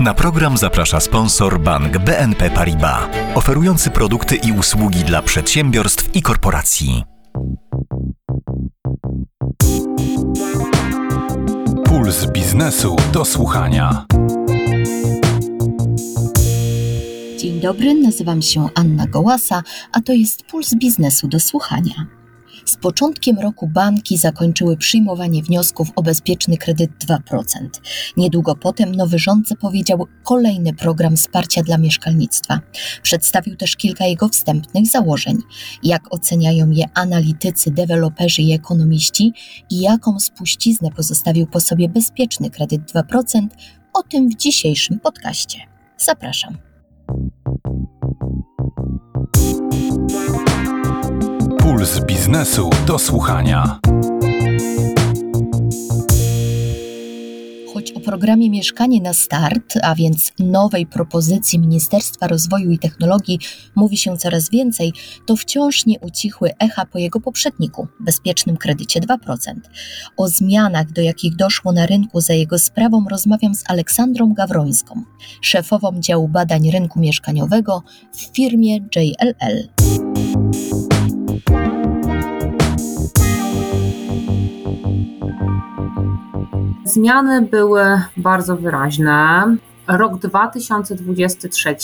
Na program zaprasza sponsor bank BNP Paribas, oferujący produkty i usługi dla przedsiębiorstw i korporacji. Puls biznesu do słuchania. Dzień dobry, nazywam się Anna Gołasa, a to jest Puls Biznesu do słuchania. Z początkiem roku banki zakończyły przyjmowanie wniosków o bezpieczny kredyt 2%. Niedługo potem nowy rząd zapowiedział kolejny program wsparcia dla mieszkalnictwa. Przedstawił też kilka jego wstępnych założeń. Jak oceniają je analitycy, deweloperzy i ekonomiści i jaką spuściznę pozostawił po sobie bezpieczny kredyt 2%, o tym w dzisiejszym podcaście. Zapraszam. Puls biznesu do słuchania. Choć o programie Mieszkanie na Start, a więc nowej propozycji Ministerstwa Rozwoju i Technologii mówi się coraz więcej, to wciąż nie ucichły echa po jego poprzedniku, bezpiecznym kredycie 2%. O zmianach, do jakich doszło na rynku za jego sprawą, rozmawiam z Aleksandrą Gawrońską, szefową działu badań rynku mieszkaniowego w firmie JLL. Zmiany były bardzo wyraźne. Rok 2023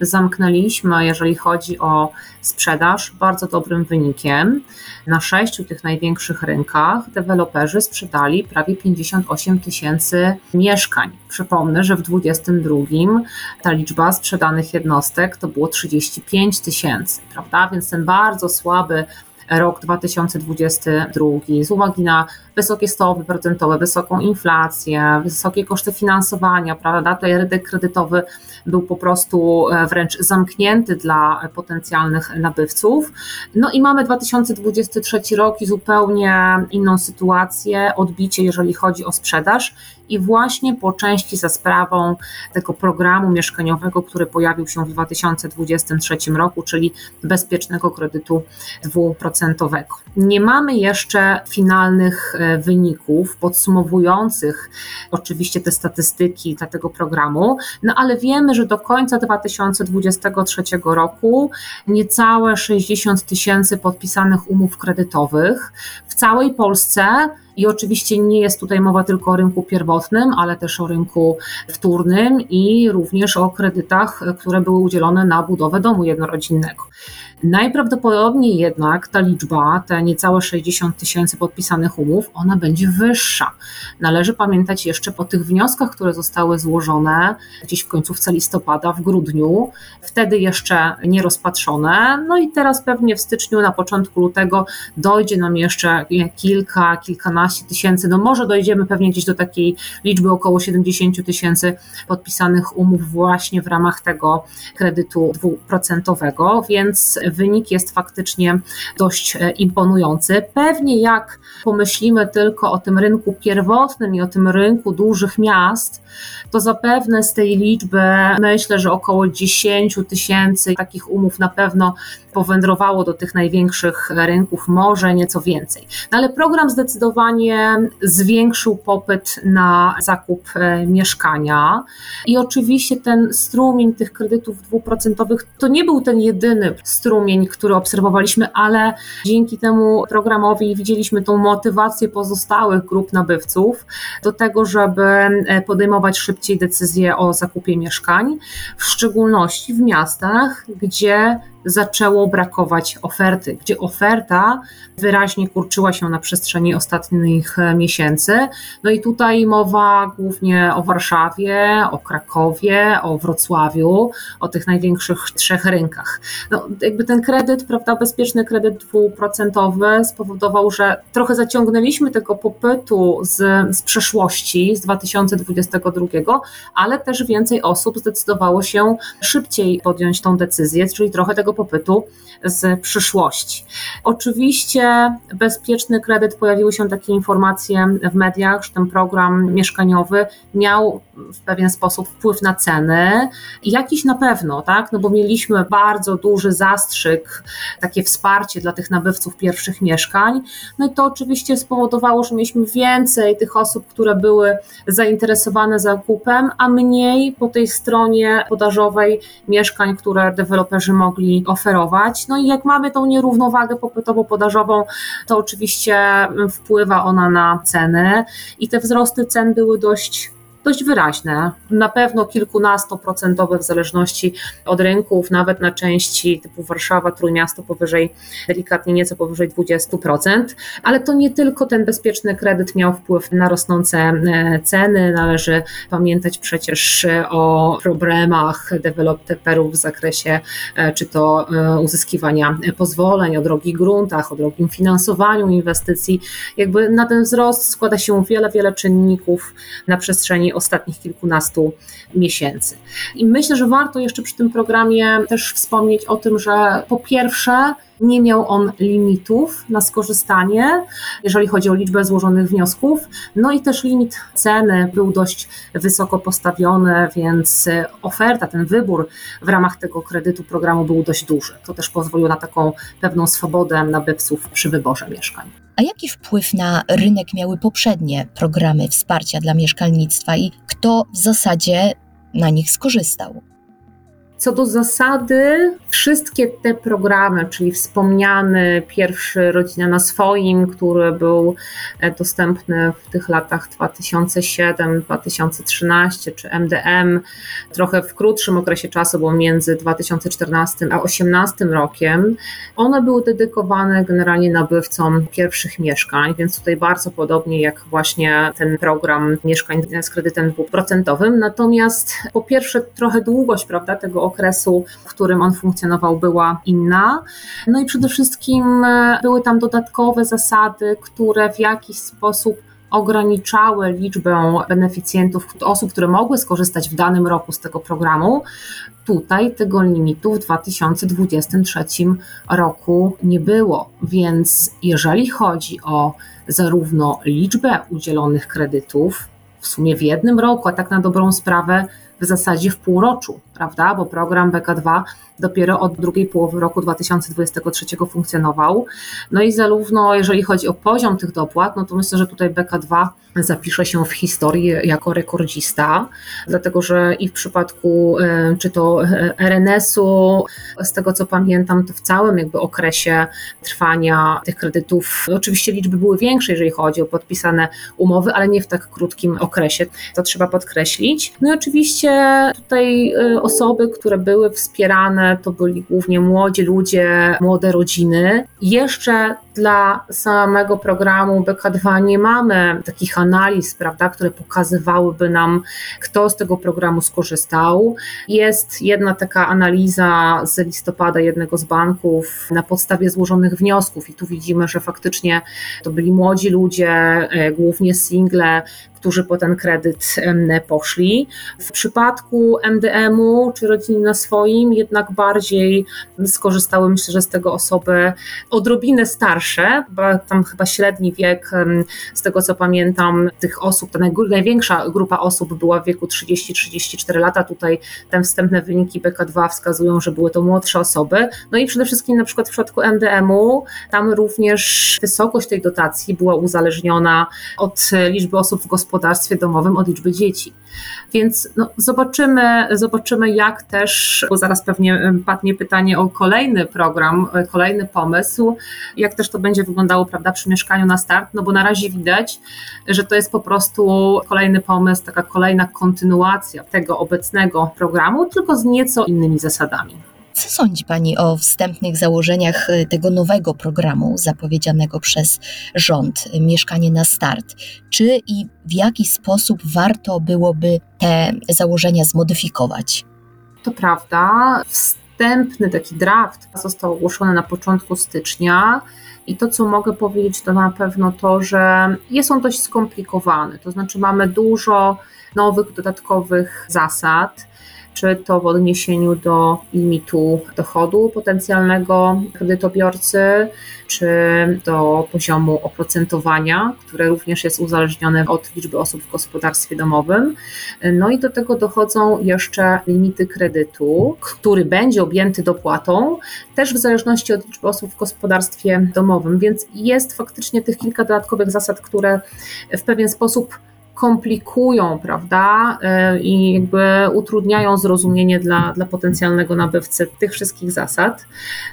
zamknęliśmy, jeżeli chodzi o sprzedaż, bardzo dobrym wynikiem. Na sześciu tych największych rynkach deweloperzy sprzedali prawie 58 tysięcy mieszkań. Przypomnę, że w 2022 ta liczba sprzedanych jednostek to było 35 tysięcy, prawda? Więc ten bardzo słaby rok 2022 z uwagi na wysokie stopy procentowe, wysoką inflację, wysokie koszty finansowania, prawda? Tutaj rynek kredytowy był po prostu e, wręcz zamknięty dla potencjalnych nabywców. No i mamy 2023 rok i zupełnie inną sytuację, odbicie, jeżeli chodzi o sprzedaż i właśnie po części za sprawą tego programu mieszkaniowego, który pojawił się w 2023 roku, czyli bezpiecznego kredytu dwuprocentowego. Nie mamy jeszcze finalnych e, wyników podsumowujących oczywiście te statystyki dla tego programu, no ale wiemy, że do końca 2023 roku niecałe 60 tysięcy podpisanych umów kredytowych w całej Polsce i oczywiście nie jest tutaj mowa tylko o rynku pierwotnym, ale też o rynku wtórnym i również o kredytach, które były udzielone na budowę domu jednorodzinnego. Najprawdopodobniej jednak ta liczba, te niecałe 60 tysięcy podpisanych umów, ona będzie wyższa. Należy pamiętać jeszcze po tych wnioskach, które zostały złożone gdzieś w końcówce listopada, w grudniu, wtedy jeszcze nie rozpatrzone. No i teraz pewnie w styczniu, na początku lutego dojdzie nam jeszcze kilka, kilkanaście tysięcy, no może dojdziemy pewnie gdzieś do takiej liczby około 70 tysięcy podpisanych umów właśnie w ramach tego kredytu dwuprocentowego, więc wynik jest faktycznie dość e, imponujący. Pewnie jak pomyślimy tylko o tym rynku pierwotnym i o tym rynku dużych miast, to zapewne z tej liczby myślę, że około 10 tysięcy takich umów na pewno powędrowało do tych największych rynków, może nieco więcej. No ale program zdecydowanie zwiększył popyt na zakup e, mieszkania i oczywiście ten strumień tych kredytów dwuprocentowych to nie był ten jedyny strumień, który obserwowaliśmy, ale dzięki temu programowi widzieliśmy tą motywację pozostałych grup nabywców do tego, żeby e, podejmować szybciej decyzje o zakupie mieszkań, w szczególności w miastach, gdzie zaczęło brakować oferty, gdzie oferta wyraźnie kurczyła się na przestrzeni ostatnich e, miesięcy. No i tutaj mowa głównie o Warszawie, o Krakowie, o Wrocławiu, o tych największych trzech rynkach. No, jakby ten kredyt, prawda, bezpieczny kredyt dwuprocentowy spowodował, że trochę zaciągnęliśmy tego popytu z, z przeszłości, z 2022, ale też więcej osób zdecydowało się szybciej podjąć tą decyzję, czyli trochę tego popytu z przyszłości. Oczywiście bezpieczny kredyt, pojawiły się takie informacje w mediach, że ten program mieszkaniowy miał w pewien sposób wpływ na ceny. Jakiś na pewno, tak? No bo mieliśmy bardzo duży zastrzyk, takie wsparcie dla tych nabywców pierwszych mieszkań. No i to oczywiście spowodowało, że mieliśmy więcej tych osób, które były zainteresowane zakupem, a mniej po tej stronie podażowej mieszkań, które deweloperzy mogli oferować. No i jak mamy tą nierównowagę popytowo-podażową, to oczywiście wpływa ona na ceny i te wzrosty cen były dość dość wyraźne, na pewno kilkunastoprocentowe w zależności od rynków, nawet na części typu Warszawa, Trójmiasto powyżej, delikatnie nieco powyżej 20%, ale to nie tylko ten bezpieczny kredyt miał wpływ na rosnące e, ceny, należy pamiętać przecież o problemach deweloperów w zakresie e, czy to e, uzyskiwania pozwoleń, o drogich gruntach, o drogim finansowaniu inwestycji. Jakby na ten wzrost składa się wiele, wiele czynników na przestrzeni ostatnich kilkunastu miesięcy. I myślę, że warto jeszcze przy tym programie też wspomnieć o tym, że po pierwsze, nie miał on limitów na skorzystanie, jeżeli chodzi o liczbę złożonych wniosków. No i też limit ceny był dość wysoko postawiony, więc oferta, ten wybór w ramach tego kredytu programu był dość duży. To też pozwoliło na taką pewną swobodę nabywców przy wyborze mieszkań. A jaki wpływ na rynek miały poprzednie programy wsparcia dla mieszkalnictwa i kto w zasadzie na nich skorzystał? Co do zasady, wszystkie te programy, czyli wspomniany pierwszy Rodzina na swoim, który był e, dostępny w tych latach 2007-2013, czy MDM, trochę w krótszym okresie czasu, bo między 2014 a 2018 rokiem, one były dedykowane generalnie nabywcom pierwszych mieszkań, więc tutaj bardzo podobnie jak właśnie ten program mieszkań z kredytem dwuprocentowym. Natomiast po pierwsze trochę długość prawda, tego okresu, w którym on funkcjonował, była inna. No i przede wszystkim e, były tam dodatkowe zasady, które w jakiś sposób ograniczały liczbę beneficjentów, osób, które mogły skorzystać w danym roku z tego programu. Tutaj tego limitu w 2023 roku nie było, więc jeżeli chodzi o zarówno liczbę udzielonych kredytów, w sumie w jednym roku, a tak na dobrą sprawę w zasadzie w półroczu, prawda? Bo program BK2 dopiero od drugiej połowy roku 2023 funkcjonował. No i zarówno jeżeli chodzi o poziom tych dopłat, no to myślę, że tutaj BK2 zapisze się w historii jako rekordzista, dlatego że i w przypadku e, czy to e, RNS-u, z tego co pamiętam, to w całym jakby okresie trwania tych kredytów, oczywiście liczby były większe, jeżeli chodzi o podpisane umowy, ale nie w tak krótkim okresie. To trzeba podkreślić. No i oczywiście tutaj e, osoby, które były wspierane, to byli głównie młodzi ludzie, młode rodziny. Jeszcze dla samego programu BK2 nie mamy takich analiz, prawda, które pokazywałyby nam, kto z tego programu skorzystał. Jest jedna taka analiza z listopada jednego z banków na podstawie złożonych wniosków, i tu widzimy, że faktycznie to byli młodzi ludzie, e, głównie single, którzy po ten kredyt poszli. W przypadku MDM-u czy rodziny na swoim, jednak bardziej skorzystały, myślę, że z tego osoby odrobinę starsze, bo tam chyba średni wiek, z tego co pamiętam, tych osób, ta największa grupa osób była w wieku 30-34 lata. Tutaj te wstępne wyniki BK2 wskazują, że były to młodsze osoby. No i przede wszystkim na przykład w przypadku MDM-u, tam również wysokość tej dotacji była uzależniona od liczby osób w gospodarce gospodarstwie domowym od liczby dzieci. Więc no, zobaczymy, zobaczymy, jak też, bo zaraz pewnie padnie pytanie o kolejny program, kolejny pomysł, jak też to będzie wyglądało prawda, przy mieszkaniu na start, no bo na razie widać, że to jest po prostu kolejny pomysł, taka kolejna kontynuacja tego obecnego programu, tylko z nieco innymi zasadami. Co sądzi Pani o wstępnych założeniach y, tego nowego programu zapowiedzianego przez rząd y, Mieszkanie na Start? Czy i w jaki sposób warto byłoby te założenia zmodyfikować? To prawda. Wstępny taki draft został ogłoszony na początku stycznia. I to, co mogę powiedzieć, to na pewno to, że jest on dość skomplikowany. To znaczy, mamy dużo nowych, dodatkowych zasad czy to w odniesieniu do limitu dochodu potencjalnego kredytobiorcy, czy do poziomu oprocentowania, które również jest uzależnione od liczby osób w gospodarstwie domowym. No i do tego dochodzą jeszcze limity kredytu, który będzie objęty dopłatą, też w zależności od liczby osób w gospodarstwie domowym, więc jest faktycznie tych kilka dodatkowych zasad, które w pewien sposób komplikują, prawda, e, i jakby utrudniają zrozumienie dla, dla potencjalnego nabywcy tych wszystkich zasad.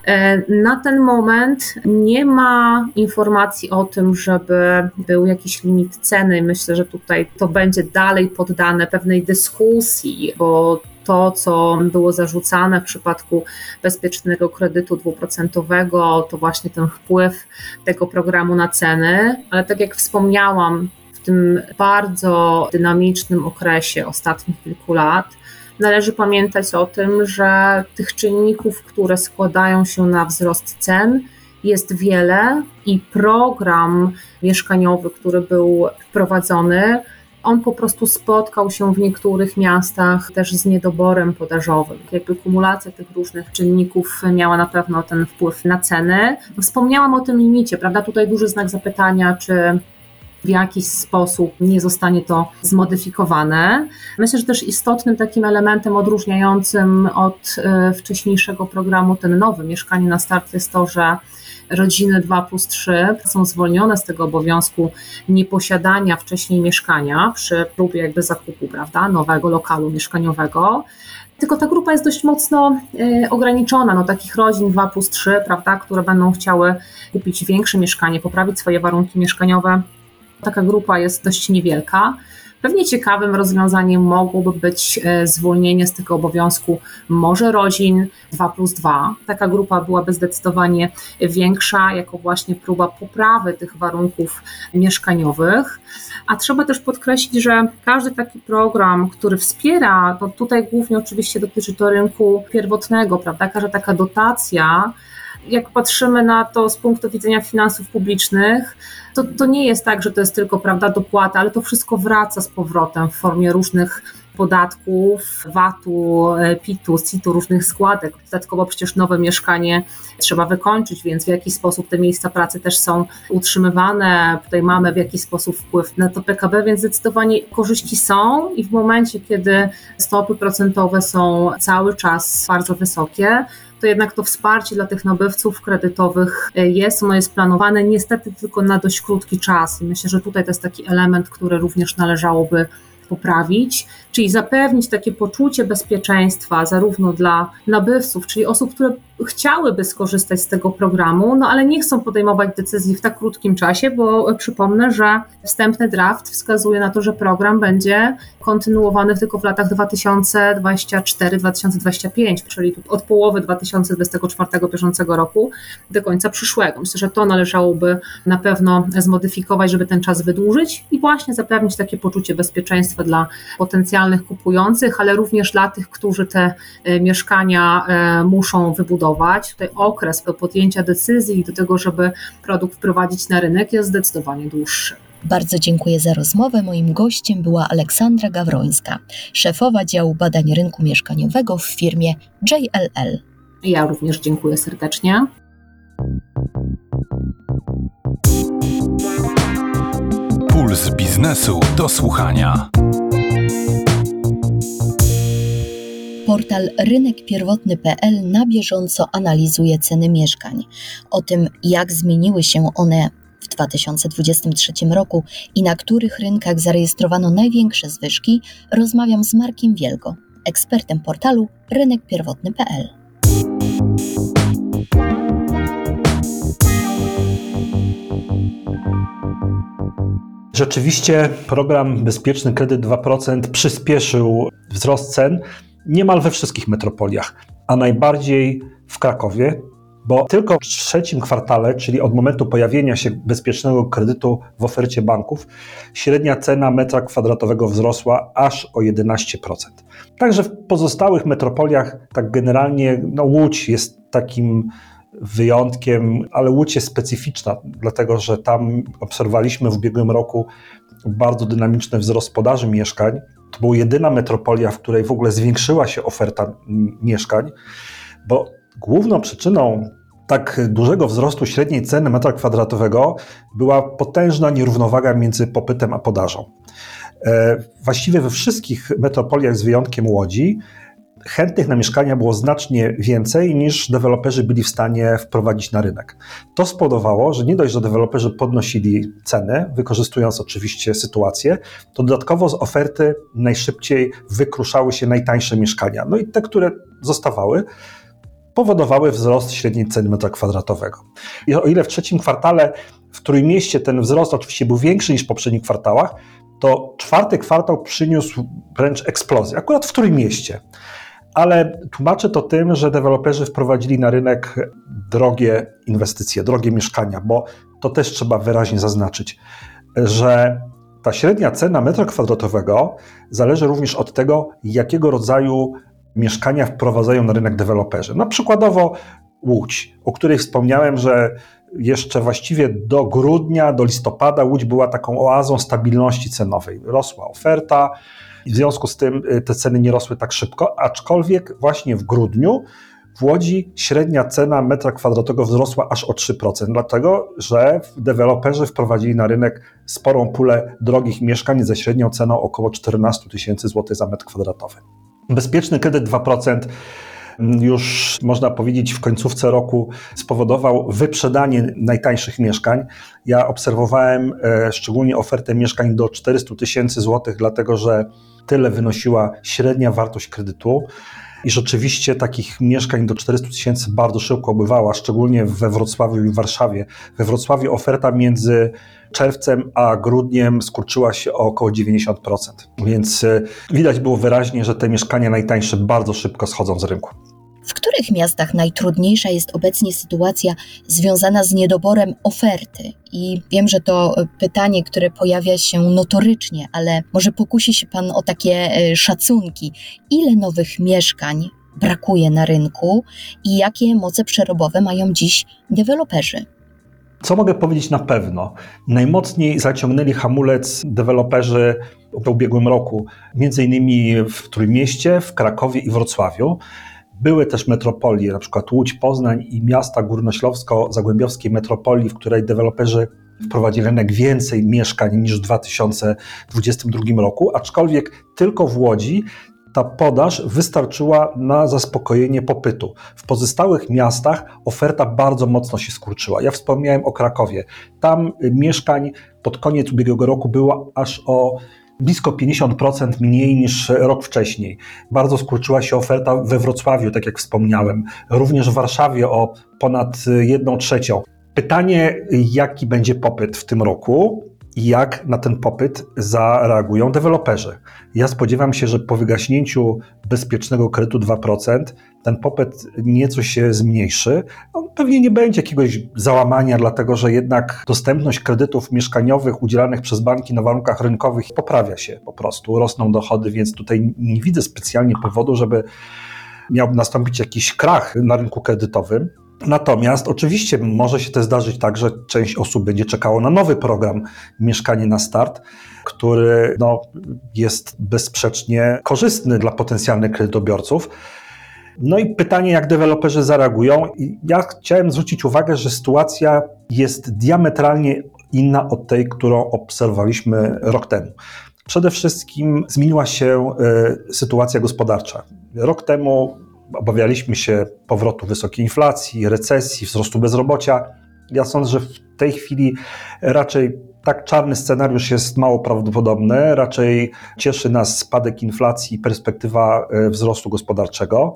E, na ten moment nie ma informacji o tym, żeby był jakiś limit ceny. Myślę, że tutaj to będzie dalej poddane pewnej dyskusji, bo to, co było zarzucane w przypadku bezpiecznego kredytu dwuprocentowego, to właśnie ten wpływ tego programu na ceny, ale tak jak wspomniałam, w tym bardzo dynamicznym okresie ostatnich kilku lat, należy pamiętać o tym, że tych czynników, które składają się na wzrost cen, jest wiele i program mieszkaniowy, który był wprowadzony, on po prostu spotkał się w niektórych miastach też z niedoborem podażowym. Jakby kumulacja tych różnych czynników miała na pewno ten wpływ na ceny. Wspomniałam o tym limicie, prawda? Tutaj duży znak zapytania, czy w jakiś sposób nie zostanie to zmodyfikowane. Myślę, że też istotnym takim elementem odróżniającym od e, wcześniejszego programu ten nowy Mieszkanie na start jest to, że rodziny 2 plus 3 są zwolnione z tego obowiązku nieposiadania wcześniej mieszkania przy próbie jakby zakupu, prawda, nowego lokalu mieszkaniowego. Tylko ta grupa jest dość mocno y, ograniczona, no takich rodzin 2 plus 3, prawda, które będą chciały kupić większe mieszkanie, poprawić swoje warunki mieszkaniowe. Taka grupa jest dość niewielka. Pewnie ciekawym rozwiązaniem mogłoby być e, zwolnienie z tego obowiązku może rodzin 2 plus 2. Taka grupa byłaby zdecydowanie większa, jako właśnie próba poprawy tych warunków mieszkaniowych. A trzeba też podkreślić, że każdy taki program, który wspiera, no tutaj głównie oczywiście dotyczy to rynku pierwotnego, prawda? Każda taka dotacja jak patrzymy na to z punktu widzenia finansów publicznych, to, to nie jest tak, że to jest tylko prawda dopłata, ale to wszystko wraca z powrotem w formie różnych podatków, VAT-u, PIT-u, CIT-u, różnych składek. Dodatkowo przecież nowe mieszkanie trzeba wykończyć, więc w jaki sposób te miejsca pracy też są utrzymywane. Tutaj mamy w jakiś sposób wpływ na to PKB, więc zdecydowanie korzyści są i w momencie, kiedy stopy procentowe są cały czas bardzo wysokie, to jednak to wsparcie dla tych nabywców kredytowych e, jest, ono jest planowane niestety tylko na dość krótki czas. I myślę, że tutaj to jest taki element, który również należałoby poprawić, czyli zapewnić takie poczucie bezpieczeństwa zarówno dla nabywców, czyli osób, które chciałyby skorzystać z tego programu, no ale nie chcą podejmować decyzji w tak krótkim czasie, bo przypomnę, że wstępny draft wskazuje na to, że program będzie kontynuowany tylko w latach 2024-2025, czyli od połowy 2024 bieżącego roku do końca przyszłego. Myślę, że to należałoby na pewno zmodyfikować, żeby ten czas wydłużyć i właśnie zapewnić takie poczucie bezpieczeństwa dla potencjalnych kupujących, ale również dla tych, którzy te e, mieszkania e, muszą wybudować. Tutaj okres do podjęcia decyzji i do tego, żeby produkt wprowadzić na rynek jest zdecydowanie dłuższy. Bardzo dziękuję za rozmowę. Moim gościem była Aleksandra Gawrońska, szefowa działu badań rynku mieszkaniowego w firmie JLL. Ja również dziękuję serdecznie. Puls biznesu do słuchania. Portal rynekpierwotny.pl na bieżąco analizuje ceny mieszkań. O tym, jak zmieniły się one w 2023 roku i na których rynkach zarejestrowano największe zwyżki, rozmawiam z Markiem Wielgo, ekspertem portalu rynekpierwotny.pl. Rzeczywiście program Bezpieczny Kredyt 2% przyspieszył wzrost cen niemal we wszystkich metropoliach, a najbardziej w Krakowie, bo tylko w trzecim kwartale, czyli od momentu pojawienia się bezpiecznego kredytu w ofercie banków, średnia cena metra kwadratowego wzrosła aż o 11%. Także w pozostałych metropoliach, tak generalnie, no Łódź jest takim wyjątkiem, ale Łódź jest specyficzna, dlatego że tam obserwowaliśmy w ubiegłym roku bardzo dynamiczny wzrost podaży mieszkań, to była jedyna metropolia, w której w ogóle zwiększyła się oferta mieszkań, bo główną przyczyną tak dużego wzrostu średniej ceny metra kwadratowego była potężna nierównowaga między popytem a podażą. E, właściwie we wszystkich metropoliach, z wyjątkiem Łodzi, chętnych na mieszkania było znacznie więcej niż deweloperzy byli w stanie wprowadzić na rynek. To spowodowało, że nie dość, że deweloperzy podnosili ceny, wykorzystując oczywiście sytuację, to dodatkowo z oferty najszybciej wykruszały się najtańsze mieszkania. No i te, które zostawały, powodowały wzrost średniej ceny metra kwadratowego. I o ile w trzecim kwartale w Trójmieście ten wzrost oczywiście był większy niż w poprzednich kwartałach, to czwarty kwartał przyniósł wręcz eksplozję, akurat w Trójmieście. Ale tłumaczę to tym, że deweloperzy wprowadzili na rynek drogie inwestycje, drogie mieszkania, bo to też trzeba wyraźnie zaznaczyć, że ta średnia cena metra kwadratowego zależy również od tego, jakiego rodzaju mieszkania wprowadzają na rynek deweloperzy. Na przykładowo Łódź, o której wspomniałem, że jeszcze właściwie do grudnia, do listopada Łódź była taką oazą stabilności cenowej. Rosła oferta, w związku z tym y, te ceny nie rosły tak szybko, aczkolwiek właśnie w grudniu w Łodzi średnia cena metra kwadratowego wzrosła aż o 3%, dlatego że deweloperzy wprowadzili na rynek sporą pulę drogich mieszkań ze średnią ceną około 14 tysięcy złotych za metr kwadratowy. Bezpieczny kredyt 2% już można powiedzieć w końcówce roku spowodował wyprzedanie najtańszych mieszkań. Ja obserwowałem e, szczególnie ofertę mieszkań do 400 tysięcy złotych, dlatego że tyle wynosiła średnia wartość kredytu. I rzeczywiście takich mieszkań do 400 tysięcy bardzo szybko obywała, szczególnie we Wrocławiu i Warszawie. We Wrocławiu oferta między czerwcem a grudniem skurczyła się o około 90%. Więc e, widać było wyraźnie, że te mieszkania najtańsze bardzo szybko schodzą z rynku. W których miastach najtrudniejsza jest obecnie sytuacja związana z niedoborem oferty? I wiem, że to pytanie, które pojawia się notorycznie, ale może pokusi się Pan o takie e, szacunki. Ile nowych mieszkań brakuje na rynku i jakie moce przerobowe mają dziś deweloperzy? Co mogę powiedzieć na pewno? Najmocniej zaciągnęli hamulec deweloperzy w ubiegłym roku, między innymi w Trójmieście, w Krakowie i Wrocławiu. Były też metropolie, na przykład Łódź, Poznań i miasta górnośląsko-zagłębiowskiej metropolii, w której deweloperzy wprowadzili rynek więcej mieszkań niż w 2022 roku, aczkolwiek tylko w Łodzi ta podaż wystarczyła na zaspokojenie popytu. W pozostałych miastach oferta bardzo mocno się skurczyła. Ja wspomniałem o Krakowie. Tam mieszkań pod koniec ubiegłego roku było aż o blisko 50% mniej niż rok wcześniej. Bardzo skurczyła się oferta we Wrocławiu, tak jak wspomniałem, również w Warszawie o ponad 1 trzecią. Pytanie, jaki będzie popyt w tym roku i jak na ten popyt zareagują deweloperzy. Ja spodziewam się, że po wygaśnięciu bezpiecznego kredytu 2% ten popyt nieco się zmniejszy. On pewnie nie będzie jakiegoś załamania, dlatego że jednak dostępność kredytów mieszkaniowych udzielanych przez banki na warunkach rynkowych poprawia się po prostu, rosną dochody, więc tutaj nie widzę specjalnie powodu, żeby miałby nastąpić jakiś krach na rynku kredytowym. Natomiast oczywiście może się też zdarzyć tak, że część osób będzie czekało na nowy program Mieszkanie na Start, który no, jest bezsprzecznie korzystny dla potencjalnych kredytobiorców. No i pytanie, jak deweloperzy zareagują. Ja chciałem zwrócić uwagę, że sytuacja jest diametralnie inna od tej, którą obserwowaliśmy rok temu. Przede wszystkim zmieniła się y, sytuacja gospodarcza. Rok temu obawialiśmy się powrotu wysokiej inflacji, recesji, wzrostu bezrobocia. Ja sądzę, że w tej chwili raczej tak czarny scenariusz jest mało prawdopodobny. Raczej cieszy nas spadek inflacji i perspektywa e, wzrostu gospodarczego.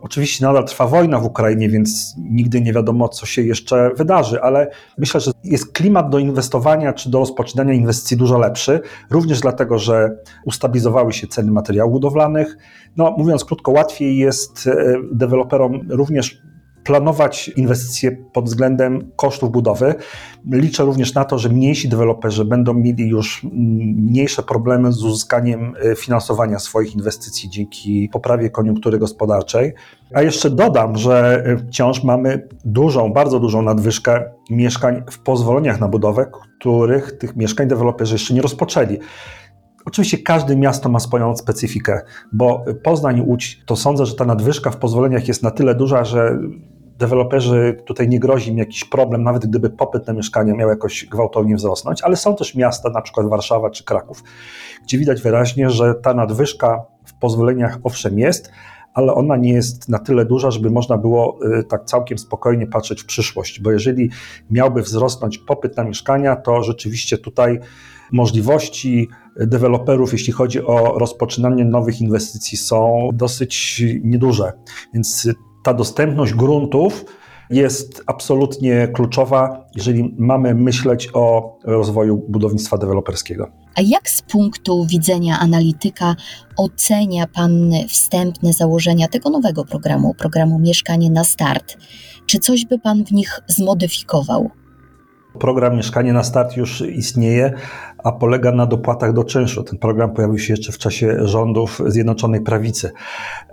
Oczywiście nadal trwa wojna w Ukrainie, więc nigdy nie wiadomo, co się jeszcze wydarzy, ale myślę, że jest klimat do inwestowania czy do rozpoczynania inwestycji dużo lepszy, również dlatego, że ustabilizowały się ceny materiałów budowlanych. No, mówiąc krótko, łatwiej jest e, deweloperom również planować inwestycje pod względem kosztów budowy. Liczę również na to, że mniejsi deweloperzy będą mieli już mniejsze problemy z uzyskaniem e, finansowania swoich inwestycji dzięki poprawie koniunktury gospodarczej. A jeszcze dodam, że e, wciąż mamy dużą, bardzo dużą nadwyżkę mieszkań w pozwoleniach na budowę, których tych mieszkań deweloperzy jeszcze nie rozpoczęli. Oczywiście każde miasto ma swoją specyfikę, bo Poznań, Łódź, to sądzę, że ta nadwyżka w pozwoleniach jest na tyle duża, że deweloperzy tutaj nie grozi im jakiś problem, nawet gdyby popyt na mieszkania miał jakoś gwałtownie wzrosnąć, ale są też miasta, na przykład Warszawa czy Kraków, gdzie widać wyraźnie, że ta nadwyżka w pozwoleniach owszem jest, ale ona nie jest na tyle duża, żeby można było y, tak całkiem spokojnie patrzeć w przyszłość, bo jeżeli miałby wzrosnąć popyt na mieszkania, to rzeczywiście tutaj możliwości deweloperów, jeśli chodzi o rozpoczynanie nowych inwestycji, są dosyć nieduże. Więc ta dostępność gruntów jest absolutnie kluczowa, jeżeli mamy myśleć o rozwoju budownictwa deweloperskiego. A jak z punktu widzenia analityka ocenia Pan wstępne założenia tego nowego programu, programu Mieszkanie na Start? Czy coś by Pan w nich zmodyfikował? Program Mieszkanie na Start już istnieje, a polega na dopłatach do czynszu. Ten program pojawił się jeszcze w czasie rządów Zjednoczonej Prawicy.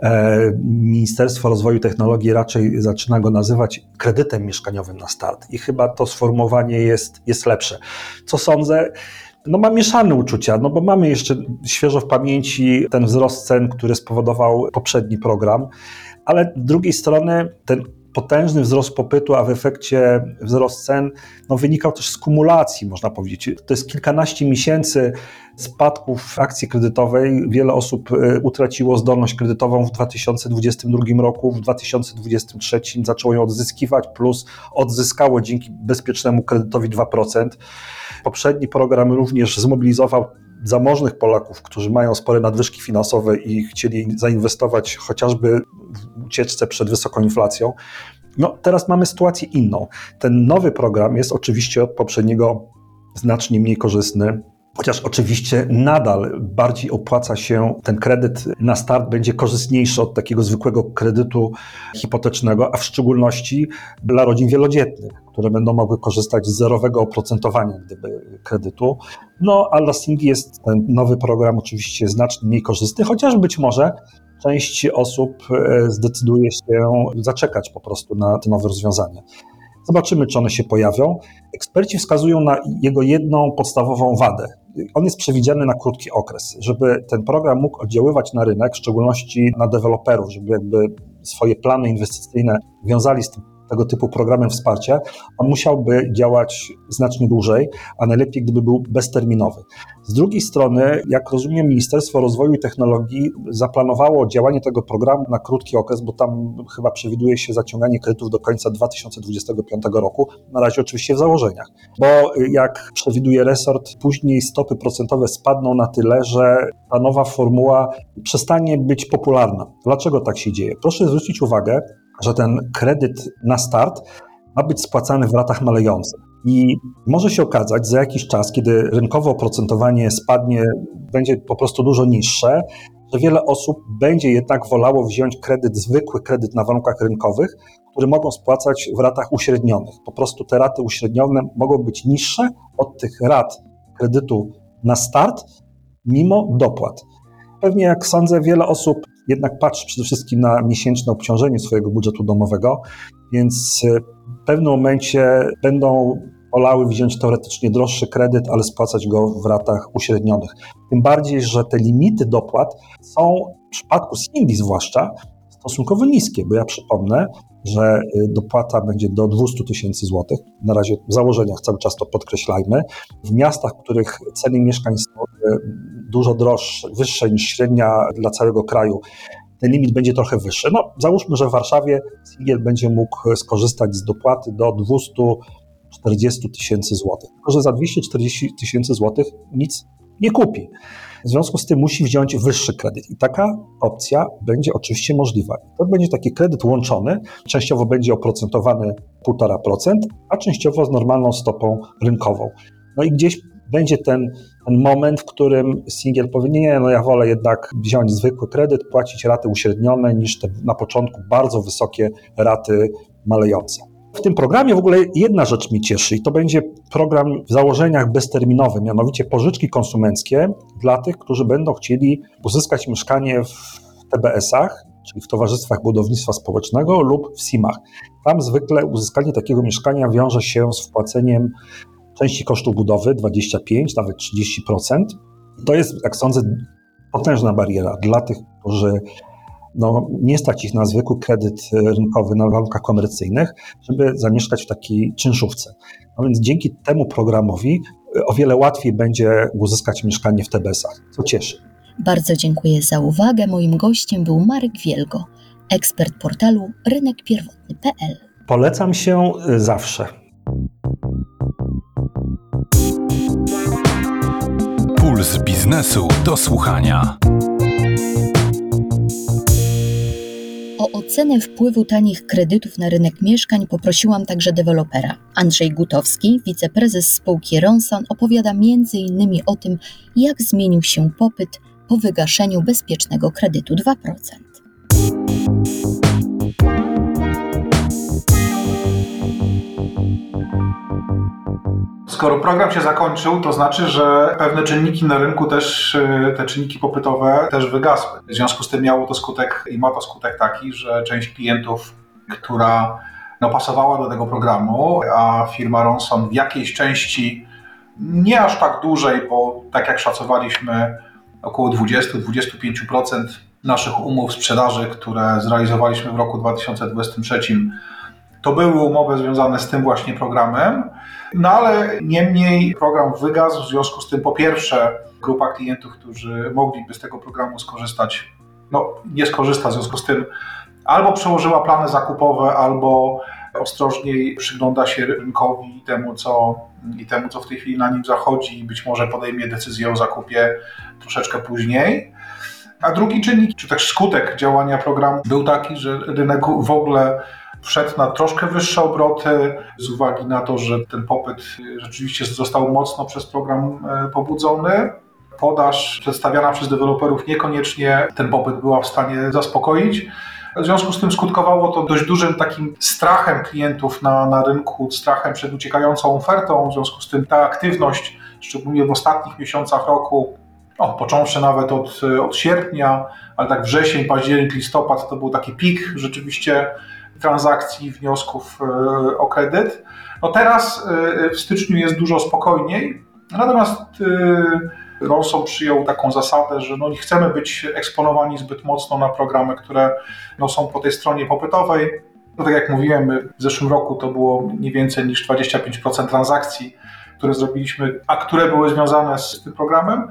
E, Ministerstwo Rozwoju Technologii raczej zaczyna go nazywać kredytem mieszkaniowym na start i chyba to sformułowanie jest, jest lepsze. Co sądzę? no mam mieszane uczucia, no bo mamy jeszcze świeżo w pamięci ten wzrost cen, który spowodował poprzedni program, ale z drugiej strony ten potężny wzrost popytu, a w efekcie wzrost cen no, wynikał też z kumulacji, można powiedzieć. To jest kilkanaście miesięcy spadków akcji kredytowej. Wiele osób e, utraciło zdolność kredytową w 2022 roku, w 2023 zaczęło ją odzyskiwać, plus odzyskało dzięki bezpiecznemu kredytowi 2%. Poprzedni program również zmobilizował zamożnych Polaków, którzy mają spore nadwyżki finansowe i chcieli zainwestować chociażby w ucieczce przed wysoką inflacją. No, teraz mamy sytuację inną. Ten nowy program jest oczywiście od poprzedniego znacznie mniej korzystny. Chociaż oczywiście nadal bardziej opłaca się ten kredyt na start, będzie korzystniejszy od takiego zwykłego kredytu hipotecznego, a w szczególności dla rodzin wielodzietnych, które będą mogły korzystać z zerowego oprocentowania gdyby kredytu. No a dla jest ten nowy program oczywiście znacznie mniej korzystny, chociaż być może część osób e, zdecyduje się zaczekać po prostu na te nowe rozwiązania. Zobaczymy, czy one się pojawią. Eksperci wskazują na jego jedną podstawową wadę. On jest przewidziany na krótki okres, żeby ten program mógł oddziaływać na rynek, w szczególności na deweloperów, żeby jakby swoje plany inwestycyjne wiązali z tym tego typu programem wsparcia, on musiałby działać znacznie dłużej, a najlepiej gdyby był bezterminowy. Z drugiej strony, jak rozumiem, Ministerstwo Rozwoju i Technologii zaplanowało działanie tego programu na krótki okres, bo tam chyba przewiduje się zaciąganie kredytów do końca 2025 roku, na razie oczywiście w założeniach. Bo jak przewiduje resort, później stopy procentowe spadną na tyle, że ta nowa formuła przestanie być popularna. Dlaczego tak się dzieje? Proszę zwrócić uwagę, że ten kredyt na start ma być spłacany w latach malejących. I może się okazać za jakiś czas, kiedy rynkowe oprocentowanie spadnie, będzie po prostu dużo niższe, że wiele osób będzie jednak wolało wziąć kredyt, zwykły kredyt na warunkach rynkowych, który mogą spłacać w ratach uśrednionych. Po prostu te raty uśrednione mogą być niższe od tych rat kredytu na start, mimo dopłat. Pewnie, jak sądzę, wiele osób jednak patrzy przede wszystkim na miesięczne obciążenie swojego budżetu domowego, więc w pewnym momencie będą wolały wziąć teoretycznie droższy kredyt, ale spłacać go w ratach uśrednionych. Tym bardziej, że te limity dopłat są w przypadku singli zwłaszcza stosunkowo niskie, bo ja przypomnę, że y, dopłata będzie do 200 tysięcy złotych. Na razie w założeniach cały czas to podkreślajmy. W miastach, w których ceny mieszkań są y, dużo droższe, wyższe niż średnia dla całego kraju, ten limit będzie trochę wyższy. No, załóżmy, że w Warszawie singiel będzie mógł skorzystać z dopłaty do 240 tysięcy złotych. Tylko, że za 240 tysięcy złotych nic nie kupi. W związku z tym musi wziąć wyższy kredyt i taka opcja będzie oczywiście możliwa. To będzie taki kredyt łączony, częściowo będzie oprocentowany 1,5%, a częściowo z normalną stopą rynkową. No i gdzieś będzie ten, ten moment, w którym singiel powie, nie, no ja wolę jednak wziąć zwykły kredyt, płacić raty uśrednione, niż te na początku bardzo wysokie raty malejące. W tym programie w ogóle jedna rzecz mi cieszy i to będzie program w założeniach bezterminowy, mianowicie pożyczki konsumenckie dla tych, którzy będą chcieli uzyskać mieszkanie w TBS-ach, czyli w Towarzystwach Budownictwa Społecznego lub w SIM-ach. Tam zwykle uzyskanie takiego mieszkania wiąże się z wpłaceniem części kosztów budowy 25, nawet 30%. To jest, jak sądzę, potężna bariera dla tych, którzy no, nie stać ich na zwykły kredyt rynkowy na warunkach komercyjnych, żeby zamieszkać w takiej czynszówce. No więc dzięki temu programowi o wiele łatwiej będzie uzyskać mieszkanie w TBS-ach, co cieszy. Bardzo dziękuję za uwagę. Moim gościem był Marek Wielgo, ekspert portalu rynekpierwotny.pl. Polecam się y, zawsze. Puls biznesu do słuchania. O ocenę wpływu tanich kredytów na rynek mieszkań poprosiłam także dewelopera. Andrzej Gutowski, wiceprezes spółki Ronsan, opowiada m.in. o tym, jak zmienił się popyt po wygaszeniu bezpiecznego kredytu 2%. Skoro program się zakończył, to znaczy, że pewne czynniki na rynku też, y, te czynniki popytowe też wygasły. W związku z tym miało to skutek i ma to skutek taki, że część klientów, która no, pasowała do tego programu, a firma Ronson w jakiejś części, nie aż tak dużej, bo tak jak szacowaliśmy, około 20-25% naszych umów sprzedaży, które zrealizowaliśmy w roku 2023, to były umowy związane z tym właśnie programem. No ale niemniej program wygasł, w związku z tym po pierwsze grupa klientów, którzy mogliby z tego programu skorzystać, no nie skorzysta, w związku z tym albo przełożyła plany zakupowe, albo ostrożniej przygląda się rynkowi i temu, co, i temu, co w tej chwili na nim zachodzi i być może podejmie decyzję o zakupie troszeczkę później. A drugi czynnik, czy też skutek działania programu był taki, że rynek w ogóle wszedł na troszkę wyższe obroty z uwagi na to, że ten popyt rzeczywiście został mocno przez program pobudzony. Podaż przedstawiana przez deweloperów niekoniecznie ten popyt była w stanie zaspokoić. W związku z tym skutkowało to dość dużym takim strachem klientów na, na rynku, strachem przed uciekającą ofertą. W związku z tym ta aktywność, szczególnie w ostatnich miesiącach roku, o, począwszy nawet od, od sierpnia, ale tak wrzesień, październik, listopad to był taki pik rzeczywiście transakcji, wniosków o kredyt. No teraz w styczniu jest dużo spokojniej, natomiast Ronson przyjął taką zasadę, że no nie chcemy być eksponowani zbyt mocno na programy, które no są po tej stronie popytowej. No tak jak mówiłem, w zeszłym roku to było nie więcej niż 25% transakcji, które zrobiliśmy, a które były związane z tym programem.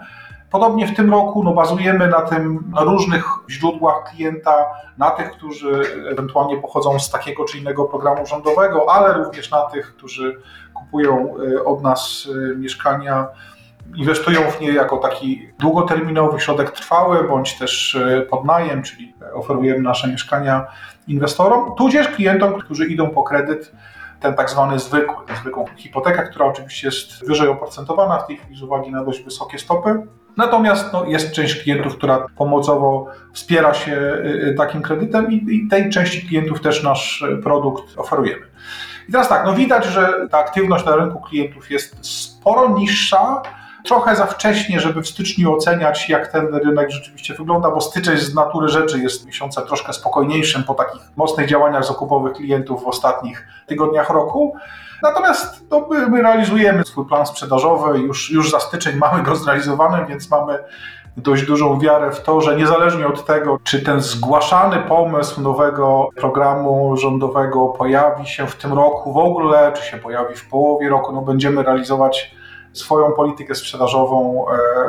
Podobnie w tym roku no, bazujemy na tym na różnych źródłach klienta, na tych, którzy ewentualnie pochodzą z takiego czy innego programu rządowego, ale również na tych, którzy kupują od nas mieszkania, inwestują w nie jako taki długoterminowy środek trwały, bądź też podnajem, czyli oferujemy nasze mieszkania inwestorom, tudzież klientom, którzy idą po kredyt ten tak zwany zwykły, zwykłą hipotekę, która oczywiście jest wyżej oprocentowana w tej chwili z uwagi na dość wysokie stopy. Natomiast no, jest część klientów, która pomocowo wspiera się takim kredytem i, i tej części klientów też nasz produkt oferujemy. I teraz tak, no widać, że ta aktywność na rynku klientów jest sporo niższa, trochę za wcześnie, żeby w styczniu oceniać, jak ten rynek rzeczywiście wygląda, bo styczeń z natury rzeczy jest miesiącem troszkę spokojniejszym po takich mocnych działaniach zakupowych klientów w ostatnich tygodniach roku. Natomiast no, my, my realizujemy swój plan sprzedażowy, już, już za styczeń mamy go zrealizowany, więc mamy dość dużą wiarę w to, że niezależnie od tego, czy ten zgłaszany pomysł nowego programu rządowego pojawi się w tym roku w ogóle, czy się pojawi w połowie roku, no będziemy realizować swoją politykę sprzedażową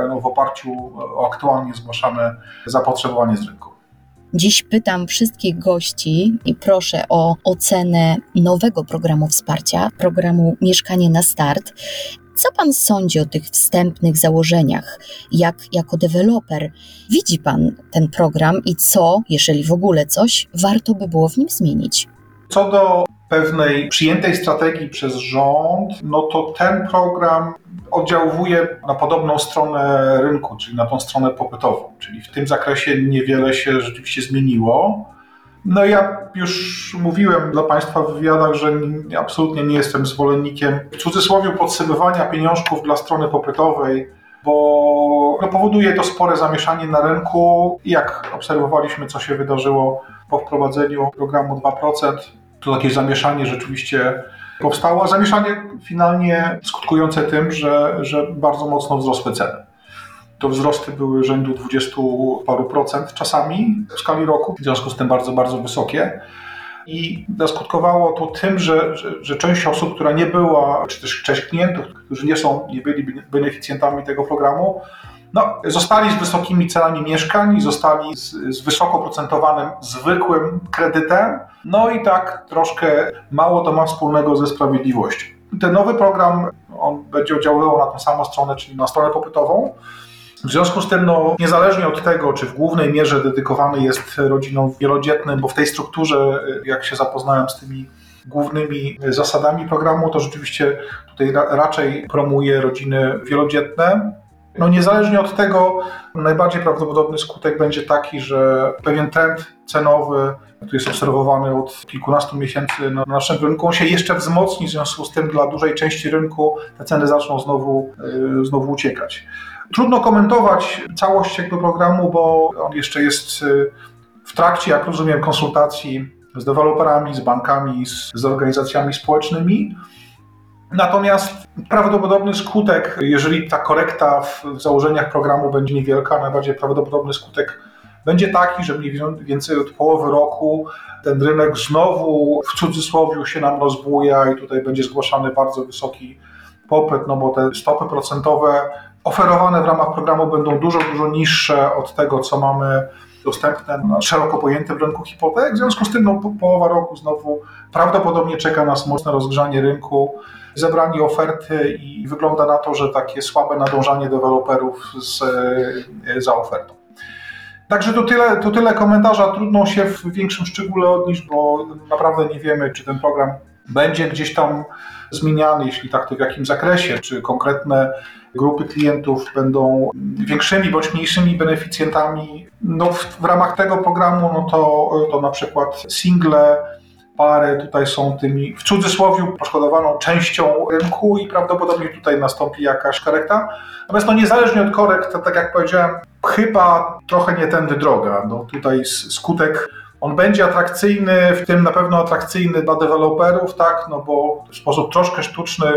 no, w oparciu o aktualnie zgłaszane zapotrzebowanie z rynku. Dziś pytam wszystkich gości i proszę o ocenę nowego programu wsparcia, programu Mieszkanie na Start. Co Pan sądzi o tych wstępnych założeniach? Jak jako deweloper widzi Pan ten program i co, jeżeli w ogóle coś, warto by było w nim zmienić? Co do pewnej przyjętej strategii przez rząd, no to ten program oddziałuje na podobną stronę rynku, czyli na tą stronę popytową. Czyli w tym zakresie niewiele się rzeczywiście zmieniło. No ja już mówiłem dla Państwa w wywiadach, że absolutnie nie jestem zwolennikiem w cudzysłowie podsyływania pieniążków dla strony popytowej, bo no, powoduje to spore zamieszanie na rynku. Jak obserwowaliśmy, co się wydarzyło po wprowadzeniu programu 2%, to takie zamieszanie rzeczywiście powstało, zamieszanie finalnie skutkujące tym, że, że bardzo mocno wzrosły ceny. to wzrosty były rzędu 20 paru procent czasami w skali roku, w związku z tym bardzo, bardzo wysokie. I zaskutkowało to tym, że, że, że, część osób, która nie była, czy też część klientów, którzy nie są, nie byli beneficjentami tego programu, no, zostali z wysokimi cenami mieszkań, zostali z, z wysoko zwykłym kredytem. No i tak troszkę mało to ma wspólnego ze sprawiedliwością. Ten nowy program, on będzie oddziaływał na tę samą stronę, czyli na stronę popytową. W związku z tym, no, niezależnie od tego, czy w głównej mierze dedykowany jest rodzinom wielodzietnym, bo w tej strukturze, jak się zapoznałem z tymi głównymi zasadami programu, to rzeczywiście tutaj raczej promuje rodziny wielodzietne. No niezależnie od tego, najbardziej prawdopodobny skutek będzie taki, że pewien trend cenowy, który jest obserwowany od kilkunastu miesięcy na naszym rynku, on się jeszcze wzmocni, w związku z tym dla dużej części rynku te ceny zaczną znowu, yy, znowu uciekać. Trudno komentować całość jakby programu, bo on jeszcze jest yy, w trakcie, jak rozumiem, konsultacji z deweloperami, z bankami, z, z organizacjami społecznymi. Natomiast prawdopodobny skutek, jeżeli ta korekta w założeniach programu będzie niewielka, najbardziej prawdopodobny skutek będzie taki, że mniej więcej od połowy roku ten rynek znowu w cudzysłowie się nam rozbuja i tutaj będzie zgłaszany bardzo wysoki popyt, no bo te stopy procentowe oferowane w ramach programu będą dużo, dużo niższe od tego, co mamy dostępne na szeroko pojętym rynku hipotek. W związku z tym no, połowa roku znowu prawdopodobnie czeka nas mocne rozgrzanie rynku zebrali oferty i wygląda na to, że takie słabe nadążanie deweloperów z, e, za ofertą. Także to tyle, to tyle komentarza. Trudno się w większym szczególe odnieść, bo naprawdę nie wiemy, czy ten program będzie gdzieś tam zmieniany, jeśli tak, to w jakim zakresie, czy konkretne grupy klientów będą większymi bądź mniejszymi beneficjentami. No w, w ramach tego programu, no to, to na przykład single pary tutaj są tymi w cudzysłowie poszkodowaną częścią rynku i prawdopodobnie tutaj nastąpi jakaś korekta. Natomiast no niezależnie od korekt, tak jak powiedziałem, chyba trochę nie tędy droga. No tutaj skutek on będzie atrakcyjny, w tym na pewno atrakcyjny dla deweloperów, tak, no bo w sposób troszkę sztuczny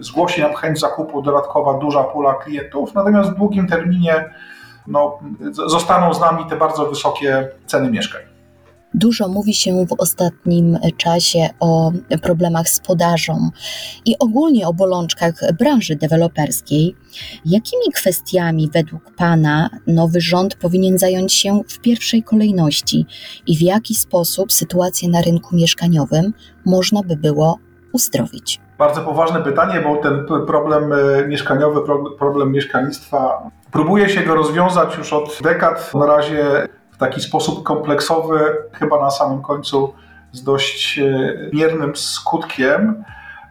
zgłosi nam chęć zakupu dodatkowa duża pula klientów, natomiast w długim terminie no, zostaną z nami te bardzo wysokie ceny mieszkań. Dużo mówi się w ostatnim czasie o problemach z podażą i ogólnie o bolączkach branży deweloperskiej. Jakimi kwestiami według Pana nowy rząd powinien zająć się w pierwszej kolejności i w jaki sposób sytuację na rynku mieszkaniowym można by było uzdrowić? Bardzo poważne pytanie, bo ten problem e, mieszkaniowy, problem mieszkalnictwa, próbuje się go rozwiązać już od dekad. Na razie taki sposób kompleksowy, chyba na samym końcu z dość e, miernym skutkiem.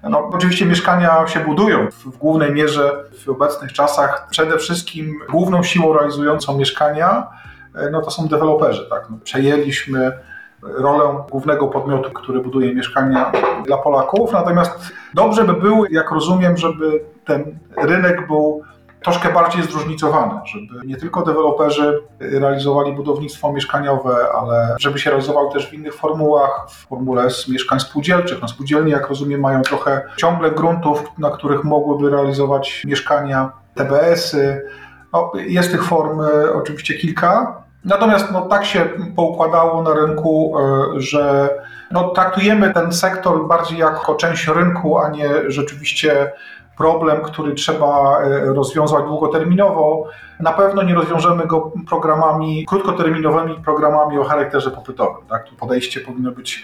No, oczywiście mieszkania się budują w głównej mierze w obecnych czasach. Przede wszystkim główną siłą realizującą mieszkania e, no, to są deweloperzy. Tak? No, przejęliśmy rolę głównego podmiotu, który buduje mieszkania dla Polaków. Natomiast dobrze by było, jak rozumiem, żeby ten rynek był troszkę bardziej zróżnicowane, żeby nie tylko deweloperzy realizowali budownictwo mieszkaniowe, ale żeby się realizował też w innych formułach, w formule z mieszkań spółdzielczych. No spółdzielnie, jak rozumiem, mają trochę ciągle gruntów, na których mogłyby realizować mieszkania, TBS-y. No, jest tych form e, oczywiście kilka, Natomiast no, tak się poukładało na rynku, e, że no, traktujemy ten sektor bardziej jako część rynku, a nie rzeczywiście problem, który trzeba e, rozwiązać długoterminowo. Na pewno nie rozwiążemy go programami, krótkoterminowymi programami o charakterze popytowym. Tak? Tu podejście powinno być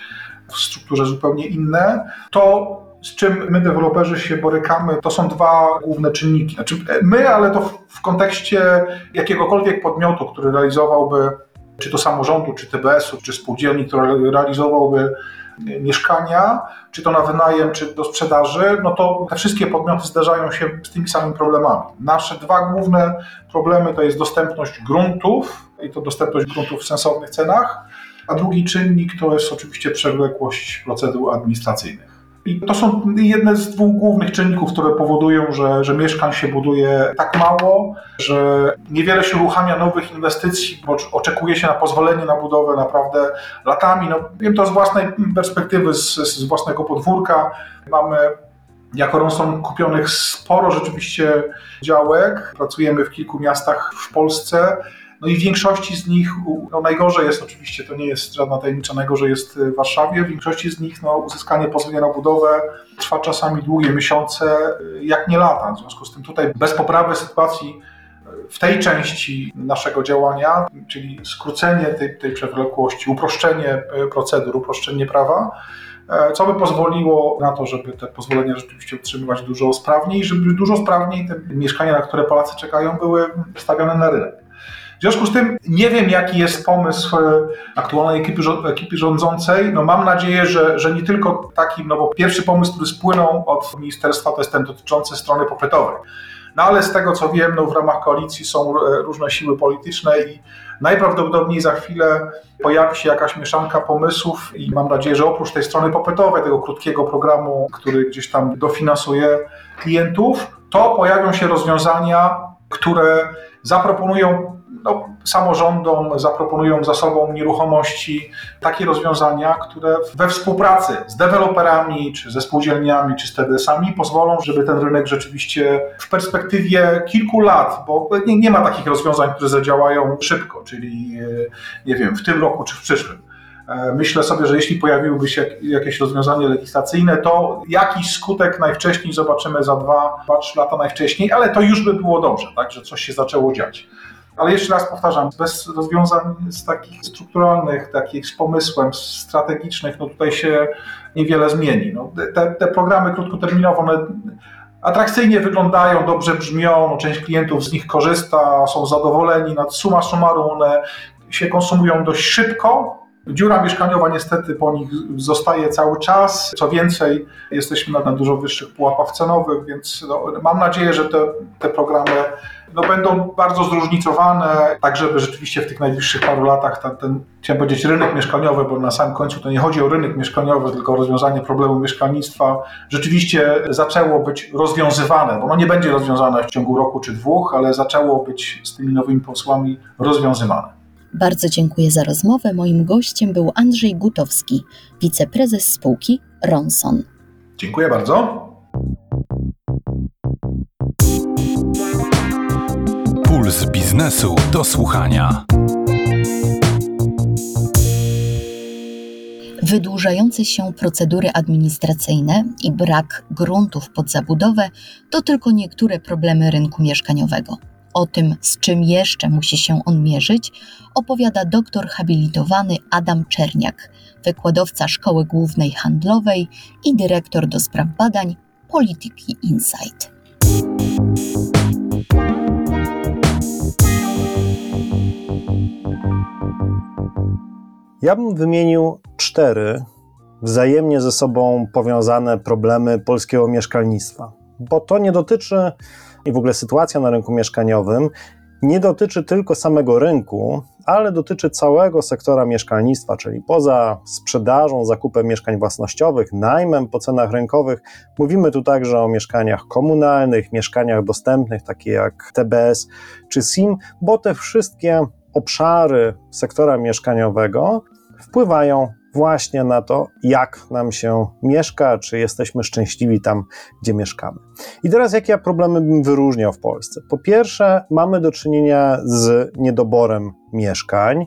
w strukturze zupełnie inne. To z czym my, deweloperzy, się borykamy, to są dwa główne czynniki. Znaczy my, ale to w kontekście jakiegokolwiek podmiotu, który realizowałby, czy to samorządu, czy TBS-u, czy spółdzielni, który realizowałby mieszkania, czy to na wynajem, czy do sprzedaży, no to te wszystkie podmioty zderzają się z tymi samymi problemami. Nasze dwa główne problemy to jest dostępność gruntów i to dostępność gruntów w sensownych cenach, a drugi czynnik to jest oczywiście przewlekłość procedur administracyjnych. I to są jedne z dwóch głównych czynników, które powodują, że, że mieszkań się buduje tak mało, że niewiele się uruchamia nowych inwestycji, bo oczekuje się na pozwolenie na budowę naprawdę latami. No, wiem to z własnej perspektywy, z, z własnego podwórka. Mamy Jako Ronson kupionych sporo rzeczywiście działek. Pracujemy w kilku miastach w Polsce. No i w większości z nich, no najgorzej jest oczywiście, to nie jest żadna tajemnica, najgorzej jest w Warszawie. W większości z nich no, uzyskanie pozwolenia na budowę trwa czasami długie miesiące, jak nie lata. W związku z tym tutaj bez poprawy sytuacji w tej części naszego działania, czyli skrócenie tej, tej przewlekłości, uproszczenie procedur, uproszczenie prawa, co by pozwoliło na to, żeby te pozwolenia rzeczywiście utrzymywać dużo sprawniej, żeby dużo sprawniej te mieszkania, na które Polacy czekają, były stawiane na rynek. W związku z tym nie wiem, jaki jest pomysł aktualnej ekipy, ekipy rządzącej. No mam nadzieję, że, że nie tylko taki, no bo pierwszy pomysł, który spłynął od ministerstwa, to jest ten dotyczący strony popytowej. No ale z tego co wiem, no w ramach koalicji są różne siły polityczne i najprawdopodobniej za chwilę pojawi się jakaś mieszanka pomysłów i mam nadzieję, że oprócz tej strony popytowej, tego krótkiego programu, który gdzieś tam dofinansuje klientów, to pojawią się rozwiązania, które zaproponują no, samorządom, zaproponują zasobom nieruchomości takie rozwiązania, które we współpracy z deweloperami, czy ze spółdzielniami, czy z TDS-ami pozwolą, żeby ten rynek rzeczywiście w perspektywie kilku lat, bo nie, nie ma takich rozwiązań, które zadziałają szybko, czyli nie wiem, w tym roku czy w przyszłym. Myślę sobie, że jeśli pojawiłyby się jakieś rozwiązanie legislacyjne, to jakiś skutek najwcześniej zobaczymy za 2-3 lata najwcześniej, ale to już by było dobrze, tak, że coś się zaczęło dziać. Ale jeszcze raz powtarzam, bez rozwiązań z takich strukturalnych, takich z pomysłem, strategicznych, no tutaj się niewiele zmieni. No te, te programy krótkoterminowe, one atrakcyjnie wyglądają, dobrze brzmią, no część klientów z nich korzysta, są zadowoleni, nad suma summarum one się konsumują dość szybko, Dziura mieszkaniowa niestety po nich zostaje cały czas. Co więcej, jesteśmy na, dużo wyższych pułapach cenowych, więc no, mam nadzieję, że te, te programy no, będą bardzo zróżnicowane, tak żeby rzeczywiście w tych najbliższych paru latach ten, ten, chciałem powiedzieć, rynek mieszkaniowy, bo na samym końcu to nie chodzi o rynek mieszkaniowy, tylko o rozwiązanie problemu mieszkalnictwa, rzeczywiście zaczęło być rozwiązywane, bo ono nie będzie rozwiązane w ciągu roku czy dwóch, ale zaczęło być z tymi nowymi pomysłami rozwiązywane. Bardzo dziękuję za rozmowę. Moim gościem był Andrzej Gutowski, wiceprezes spółki Ronson. Dziękuję bardzo. Puls biznesu do słuchania. Wydłużające się procedury administracyjne i brak gruntów pod zabudowę to tylko niektóre problemy rynku mieszkaniowego. O tym, z czym jeszcze musi się on mierzyć, opowiada doktor habilitowany Adam Czerniak, wykładowca Szkoły Głównej Handlowej i dyrektor do spraw badań Polityki Insight. Ja bym wymienił cztery wzajemnie ze sobą powiązane problemy polskiego mieszkalnictwa, bo to nie dotyczy i w ogóle sytuacja na rynku mieszkaniowym nie dotyczy tylko samego rynku, ale dotyczy całego sektora mieszkalnictwa, czyli poza sprzedażą, zakupem mieszkań własnościowych, najmem po cenach rynkowych, mówimy tu także o mieszkaniach komunalnych, mieszkaniach dostępnych, takie jak TBS czy SIM, bo te wszystkie obszary sektora mieszkaniowego wpływają właśnie na to, jak nam się mieszka, czy jesteśmy szczęśliwi tam, gdzie mieszkamy. I teraz jakie ja problemy bym wyróżniał w Polsce? Po pierwsze, mamy do czynienia z niedoborem mieszkań,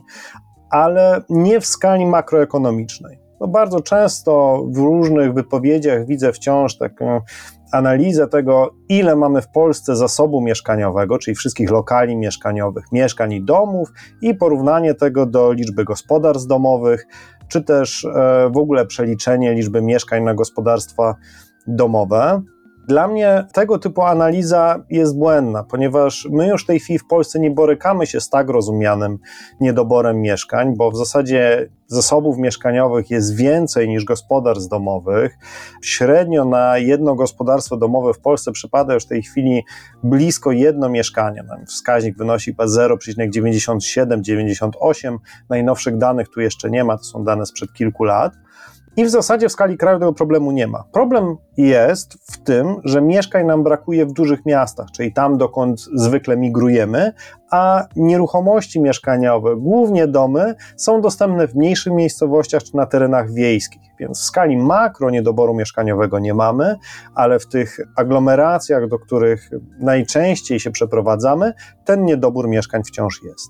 ale nie w skali makroekonomicznej. No bardzo często w różnych wypowiedziach widzę wciąż taką analizę tego, ile mamy w Polsce zasobu mieszkaniowego, czyli wszystkich lokali mieszkaniowych, mieszkań i domów, i porównanie tego do liczby gospodarstw domowych, czy też e, w ogóle przeliczenie liczby mieszkań na gospodarstwa domowe. Dla mnie tego typu analiza jest błędna, ponieważ my już w tej chwili w Polsce nie borykamy się z tak rozumianym niedoborem mieszkań, bo w zasadzie zasobów mieszkaniowych jest więcej niż gospodarstw domowych. Średnio na jedno gospodarstwo domowe w Polsce przypada już w tej chwili blisko jedno mieszkanie. Wskaźnik wynosi 0,97-98. Najnowszych danych tu jeszcze nie ma, to są dane sprzed kilku lat. I w zasadzie w skali kraju tego problemu nie ma. Problem jest w tym, że mieszkań nam brakuje w dużych miastach, czyli tam, dokąd zwykle migrujemy, a nieruchomości mieszkaniowe, głównie domy, są dostępne w mniejszych miejscowościach czy na terenach wiejskich. Więc w skali makro niedoboru mieszkaniowego nie mamy, ale w tych aglomeracjach, do których najczęściej się przeprowadzamy, ten niedobór mieszkań wciąż jest.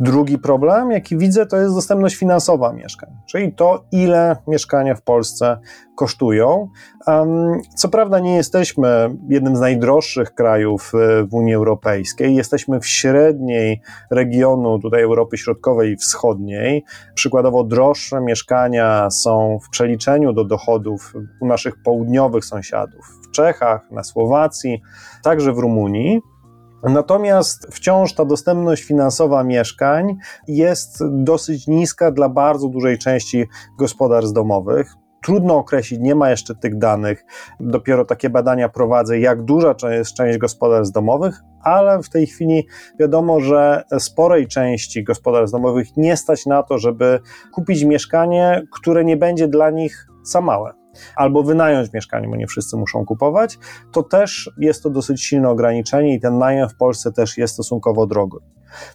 Drugi problem, jaki widzę, to jest dostępność finansowa mieszkań, czyli to, ile mieszkania w Polsce kosztują. Co prawda, nie jesteśmy jednym z najdroższych krajów e, w Unii Europejskiej, jesteśmy w średniej regionu tutaj Europy Środkowej i Wschodniej. Przykładowo, droższe mieszkania są w przeliczeniu do dochodów u naszych południowych sąsiadów w Czechach, na Słowacji, także w Rumunii. Natomiast wciąż ta dostępność finansowa mieszkań jest dosyć niska dla bardzo dużej części gospodarstw domowych. Trudno określić, nie ma jeszcze tych danych. Dopiero takie badania prowadzę, jak duża jest część gospodarstw domowych, ale w tej chwili wiadomo, że sporej części gospodarstw domowych nie stać na to, żeby kupić mieszkanie, które nie będzie dla nich za małe albo wynająć mieszkanie, bo nie wszyscy muszą kupować, to też jest to dosyć silne ograniczenie i ten najem w Polsce też jest stosunkowo drogi.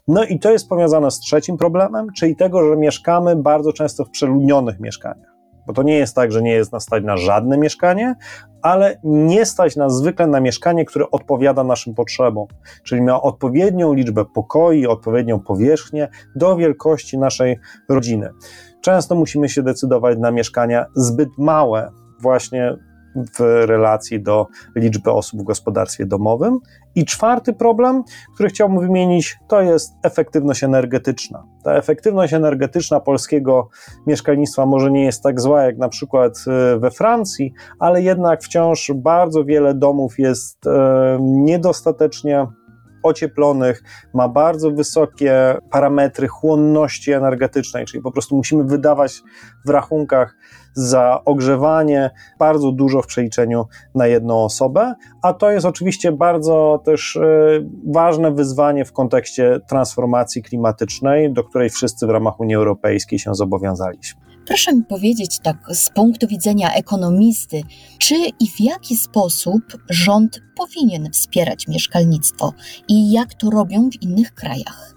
No i to jest powiązane z trzecim problemem, czyli tego, że mieszkamy bardzo często w przeludnionych mieszkaniach. Bo to nie jest tak, że nie jest nas stać na żadne mieszkanie, ale nie stać nas zwykle na mieszkanie, które odpowiada naszym potrzebom, czyli ma odpowiednią liczbę pokoi, odpowiednią powierzchnię do wielkości naszej rodziny. Często musimy się decydować na mieszkania zbyt małe, właśnie w relacji do liczby osób w gospodarstwie domowym. I czwarty problem, który chciałbym wymienić, to jest efektywność energetyczna. Ta efektywność energetyczna polskiego mieszkalnictwa może nie jest tak zła jak na przykład e, we Francji, ale jednak wciąż bardzo wiele domów jest e, niedostatecznie ocieplonych, ma bardzo wysokie parametry chłonności energetycznej, czyli po prostu musimy wydawać w rachunkach za ogrzewanie bardzo dużo w przeliczeniu na jedną osobę, a to jest oczywiście bardzo też e, ważne wyzwanie w kontekście transformacji klimatycznej, do której wszyscy w ramach Unii Europejskiej się zobowiązaliśmy. Proszę mi powiedzieć tak z punktu widzenia ekonomisty, czy i w jaki sposób rząd powinien wspierać mieszkalnictwo i jak to robią w innych krajach?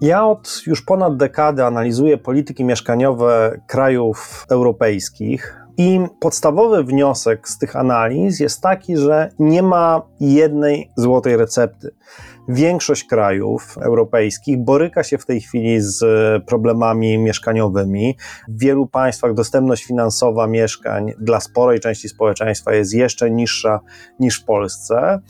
Ja od już ponad dekady analizuję polityki mieszkaniowe krajów europejskich. I podstawowy wniosek z tych analiz jest taki, że nie ma jednej złotej recepty. Większość krajów europejskich boryka się w tej chwili z problemami mieszkaniowymi. W wielu państwach dostępność finansowa mieszkań dla sporej części społeczeństwa jest jeszcze niższa niż w Polsce.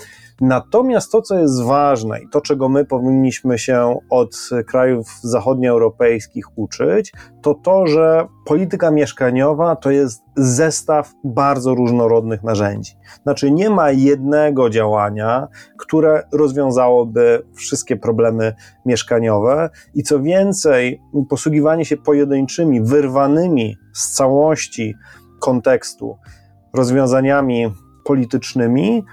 Natomiast to, co jest ważne i to, czego my powinniśmy się od krajów zachodnioeuropejskich uczyć, to to, że polityka mieszkaniowa to jest zestaw bardzo różnorodnych narzędzi. Znaczy, nie ma jednego działania, które rozwiązałoby wszystkie problemy mieszkaniowe, i co więcej, posługiwanie się pojedynczymi, wyrwanymi z całości kontekstu rozwiązaniami politycznymi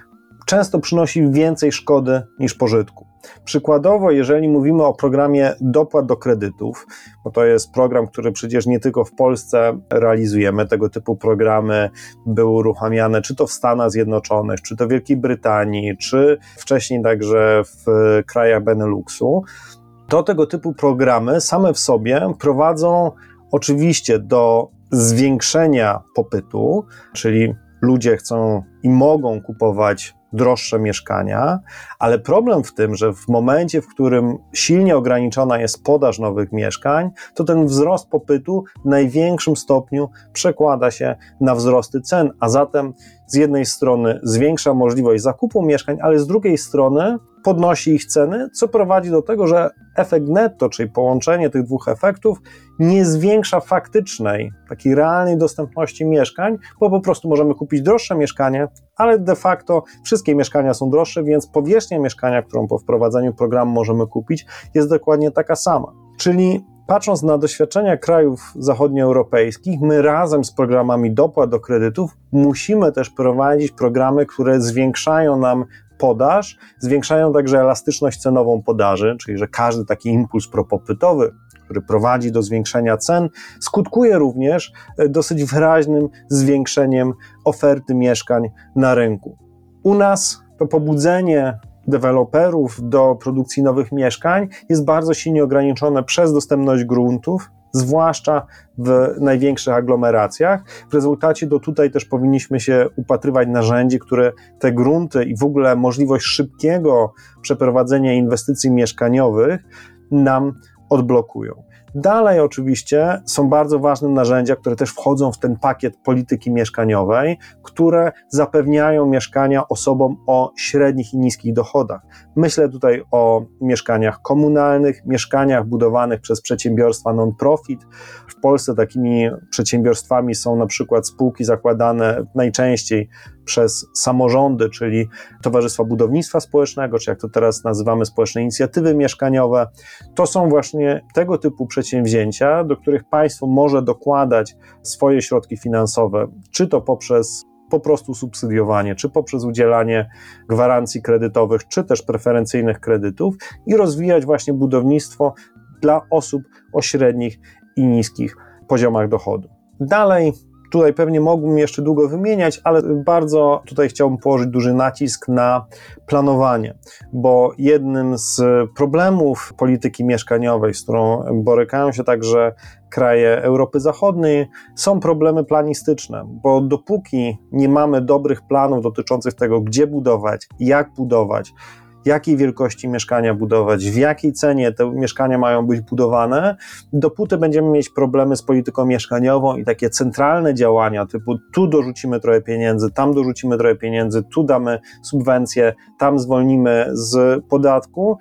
często przynosi więcej szkody niż pożytku. Przykładowo, jeżeli mówimy o programie dopłat do kredytów, bo to jest program, który przecież nie tylko w Polsce realizujemy, tego typu programy były uruchamiane czy to w Stanach Zjednoczonych, czy to w Wielkiej Brytanii, czy wcześniej także w krajach Beneluxu, to tego typu programy same w sobie prowadzą oczywiście do zwiększenia popytu, czyli ludzie chcą i mogą kupować droższe mieszkania, ale problem w tym, że w momencie, w którym silnie ograniczona jest podaż nowych mieszkań, to ten wzrost popytu w największym stopniu przekłada się na wzrosty cen, a zatem z jednej strony zwiększa możliwość zakupu mieszkań, ale z drugiej strony podnosi ich ceny, co prowadzi do tego, że efekt netto, czyli połączenie tych dwóch efektów, nie zwiększa faktycznej, takiej realnej dostępności mieszkań, bo po prostu możemy kupić droższe mieszkanie, ale de facto wszystkie mieszkania są droższe, więc powierzchnia mieszkania, którą po wprowadzeniu programu możemy kupić, jest dokładnie taka sama. Czyli patrząc na doświadczenia krajów zachodnioeuropejskich, my razem z programami dopłat do kredytów musimy też prowadzić programy, które zwiększają nam podaż, zwiększają także elastyczność cenową podaży, czyli że każdy taki impuls propopytowy, który prowadzi do zwiększenia cen, skutkuje również e, dosyć wyraźnym zwiększeniem oferty mieszkań na rynku. U nas to pobudzenie deweloperów do produkcji nowych mieszkań jest bardzo silnie ograniczone przez dostępność gruntów, zwłaszcza w największych aglomeracjach. W rezultacie do tutaj też powinniśmy się upatrywać narzędzi, które te grunty i w ogóle możliwość szybkiego przeprowadzenia inwestycji mieszkaniowych nam odblokują. Dalej oczywiście są bardzo ważne narzędzia, które też wchodzą w ten pakiet polityki mieszkaniowej, które zapewniają mieszkania osobom o średnich i niskich dochodach. Myślę tutaj o mieszkaniach komunalnych, mieszkaniach budowanych przez przedsiębiorstwa non-profit. W Polsce takimi przedsiębiorstwami są na przykład spółki zakładane najczęściej przez samorządy, czyli Towarzystwa Budownictwa Społecznego, czy jak to teraz nazywamy, społeczne inicjatywy mieszkaniowe. To są właśnie tego typu przedsięwzięcia, do których państwo może dokładać swoje środki finansowe, czy to poprzez po prostu subsydiowanie, czy poprzez udzielanie gwarancji kredytowych, czy też preferencyjnych kredytów i rozwijać właśnie budownictwo dla osób o średnich i niskich poziomach dochodu. Dalej, Tutaj pewnie mógłbym jeszcze długo wymieniać, ale bardzo tutaj chciałbym położyć duży nacisk na planowanie, bo jednym z problemów polityki mieszkaniowej, z którą borykają się także kraje Europy Zachodniej, są problemy planistyczne, bo dopóki nie mamy dobrych planów dotyczących tego, gdzie budować, jak budować, jakiej wielkości mieszkania budować, w jakiej cenie te mieszkania mają być budowane, dopóty będziemy mieć problemy z polityką mieszkaniową i takie centralne działania typu tu dorzucimy trochę pieniędzy, tam dorzucimy trochę pieniędzy, tu damy subwencję, tam zwolnimy z podatku,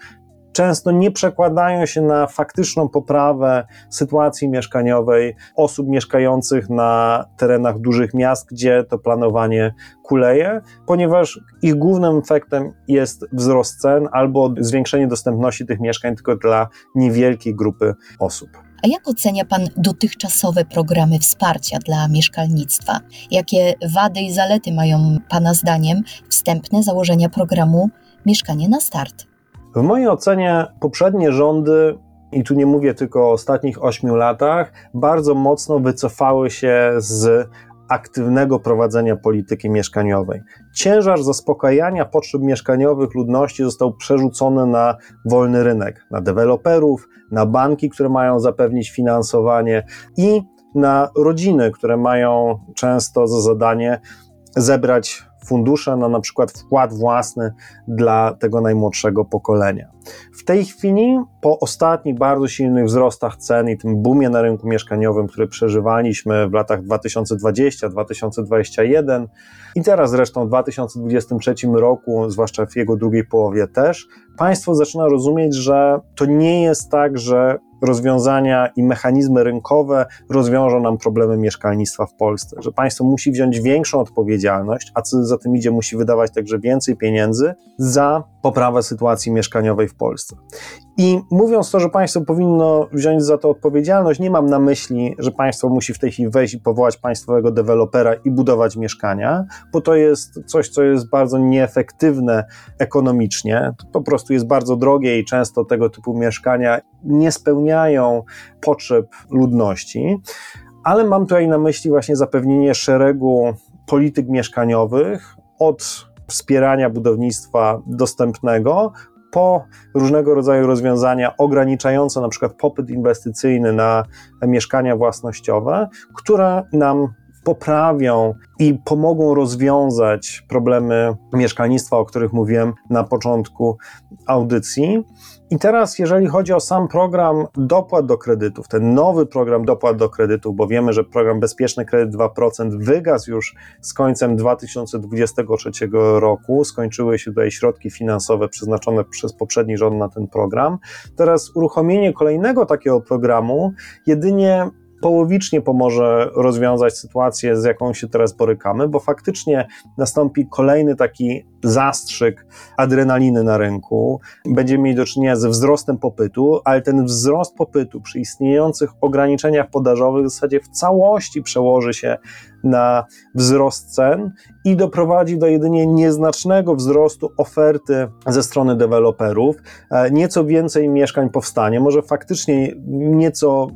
często nie przekładają się na faktyczną poprawę sytuacji mieszkaniowej osób mieszkających na terenach dużych miast, gdzie to planowanie kuleje, ponieważ ich głównym efektem jest wzrost cen albo zwiększenie dostępności tych mieszkań tylko dla niewielkiej grupy osób. A jak ocenia Pan dotychczasowe programy wsparcia dla mieszkalnictwa? Jakie wady i zalety mają Pana zdaniem wstępne założenia programu Mieszkanie na Start? W mojej ocenie poprzednie rządy, i tu nie mówię tylko o ostatnich ośmiu latach, bardzo mocno wycofały się z aktywnego prowadzenia polityki mieszkaniowej. Ciężar zaspokajania potrzeb mieszkaniowych ludności został przerzucony na wolny rynek, na deweloperów, na banki, które mają zapewnić finansowanie i na rodziny, które mają często za zadanie zebrać fundusze na na przykład wkład własny dla tego najmłodszego pokolenia. W tej chwili, po ostatnich bardzo silnych wzrostach cen i tym boomie na rynku mieszkaniowym, który przeżywaliśmy w latach 2020-2021 i teraz zresztą w 2023 roku, zwłaszcza w jego drugiej połowie też, państwo zaczyna rozumieć, że to nie jest tak, że rozwiązania i mechanizmy rynkowe rozwiążą nam problemy mieszkalnictwa w Polsce, że państwo musi wziąć większą odpowiedzialność, a co za tym idzie, musi wydawać także więcej pieniędzy za poprawę sytuacji mieszkaniowej w Polsce. I mówiąc to, że państwo powinno wziąć za to odpowiedzialność, nie mam na myśli, że państwo musi w tej chwili wejść i powołać państwowego dewelopera i budować mieszkania, bo to jest coś, co jest bardzo nieefektywne ekonomicznie. To po prostu jest bardzo drogie i często tego typu mieszkania nie spełniają potrzeb ludności. Ale mam tutaj na myśli właśnie zapewnienie szeregu polityk mieszkaniowych od wspierania budownictwa dostępnego po różnego rodzaju rozwiązania ograniczające na przykład popyt inwestycyjny na mieszkania własnościowe, które nam poprawią i pomogą rozwiązać problemy mieszkalnictwa, o których mówiłem na początku audycji. I teraz, jeżeli chodzi o sam program dopłat do kredytów, ten nowy program dopłat do kredytów, bo wiemy, że program Bezpieczny Kredyt 2% wygasł już z końcem 2023 roku, skończyły się tutaj środki finansowe przeznaczone przez poprzedni rząd na ten program. Teraz uruchomienie kolejnego takiego programu jedynie połowicznie pomoże rozwiązać sytuację, z jaką się teraz borykamy, bo faktycznie nastąpi kolejny taki zastrzyk adrenaliny na rynku. Będziemy mieli do czynienia ze wzrostem popytu, ale ten wzrost popytu przy istniejących ograniczeniach podażowych w zasadzie w całości przełoży się na wzrost cen i doprowadzi do jedynie nieznacznego wzrostu oferty ze strony deweloperów. E, Nieco więcej mieszkań powstanie, może faktycznie nieco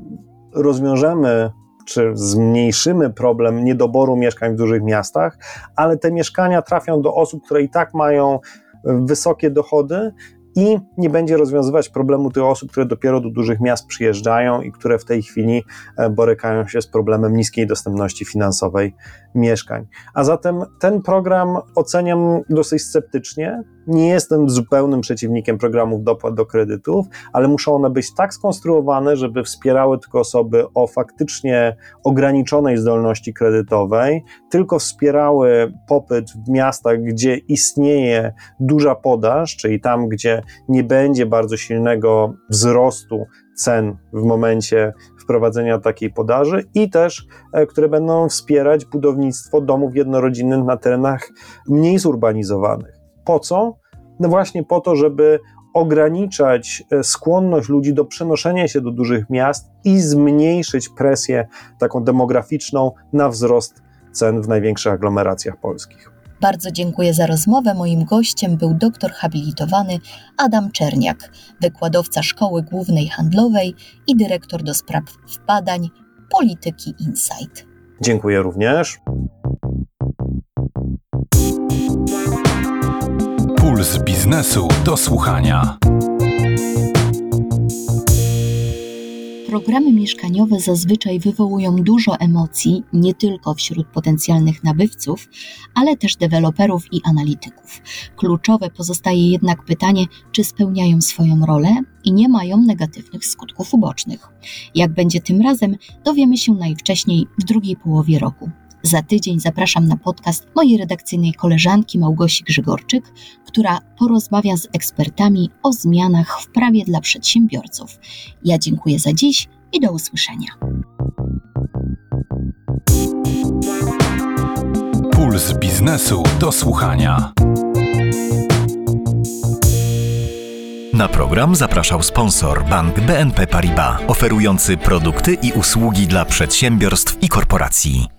rozwiążemy czy zmniejszymy problem niedoboru mieszkań w dużych miastach, ale te mieszkania trafią do osób, które i tak mają wysokie dochody i nie będzie rozwiązywać problemu tych osób, które dopiero do dużych miast przyjeżdżają i które w tej chwili e, borykają się z problemem niskiej dostępności finansowej mieszkań. A zatem ten program oceniam dosyć sceptycznie. Nie jestem zupełnym przeciwnikiem programów dopłat do kredytów, ale muszą one być tak skonstruowane, żeby wspierały tylko osoby o faktycznie ograniczonej zdolności kredytowej, tylko wspierały popyt w miastach, gdzie istnieje duża podaż, czyli tam, gdzie nie będzie bardzo silnego wzrostu cen w momencie wprowadzenia takiej podaży i też, e, które będą wspierać budownictwo domów jednorodzinnych na terenach mniej zurbanizowanych. Po co? No właśnie po to, żeby ograniczać e, skłonność ludzi do przenoszenia się do dużych miast i zmniejszyć presję taką demograficzną na wzrost cen w największych aglomeracjach polskich. Bardzo dziękuję za rozmowę. Moim gościem był doktor habilitowany Adam Czerniak, wykładowca Szkoły Głównej Handlowej i dyrektor do spraw badań polityki Insight. Dziękuję również. Puls biznesu do słuchania. Programy mieszkaniowe zazwyczaj wywołują dużo emocji nie tylko wśród potencjalnych nabywców, ale też deweloperów i analityków. Kluczowe pozostaje jednak pytanie, czy spełniają swoją rolę i nie mają negatywnych skutków ubocznych. Jak będzie tym razem, dowiemy się najwcześniej w drugiej połowie roku. Za tydzień zapraszam na podcast mojej redakcyjnej koleżanki Małgosi Grzygorczyk, która porozmawia z ekspertami o zmianach w prawie dla przedsiębiorców. Ja dziękuję za dziś i do usłyszenia. Puls biznesu do słuchania. Na program zapraszał sponsor bank BNP Paribas, oferujący produkty i usługi dla przedsiębiorstw i korporacji.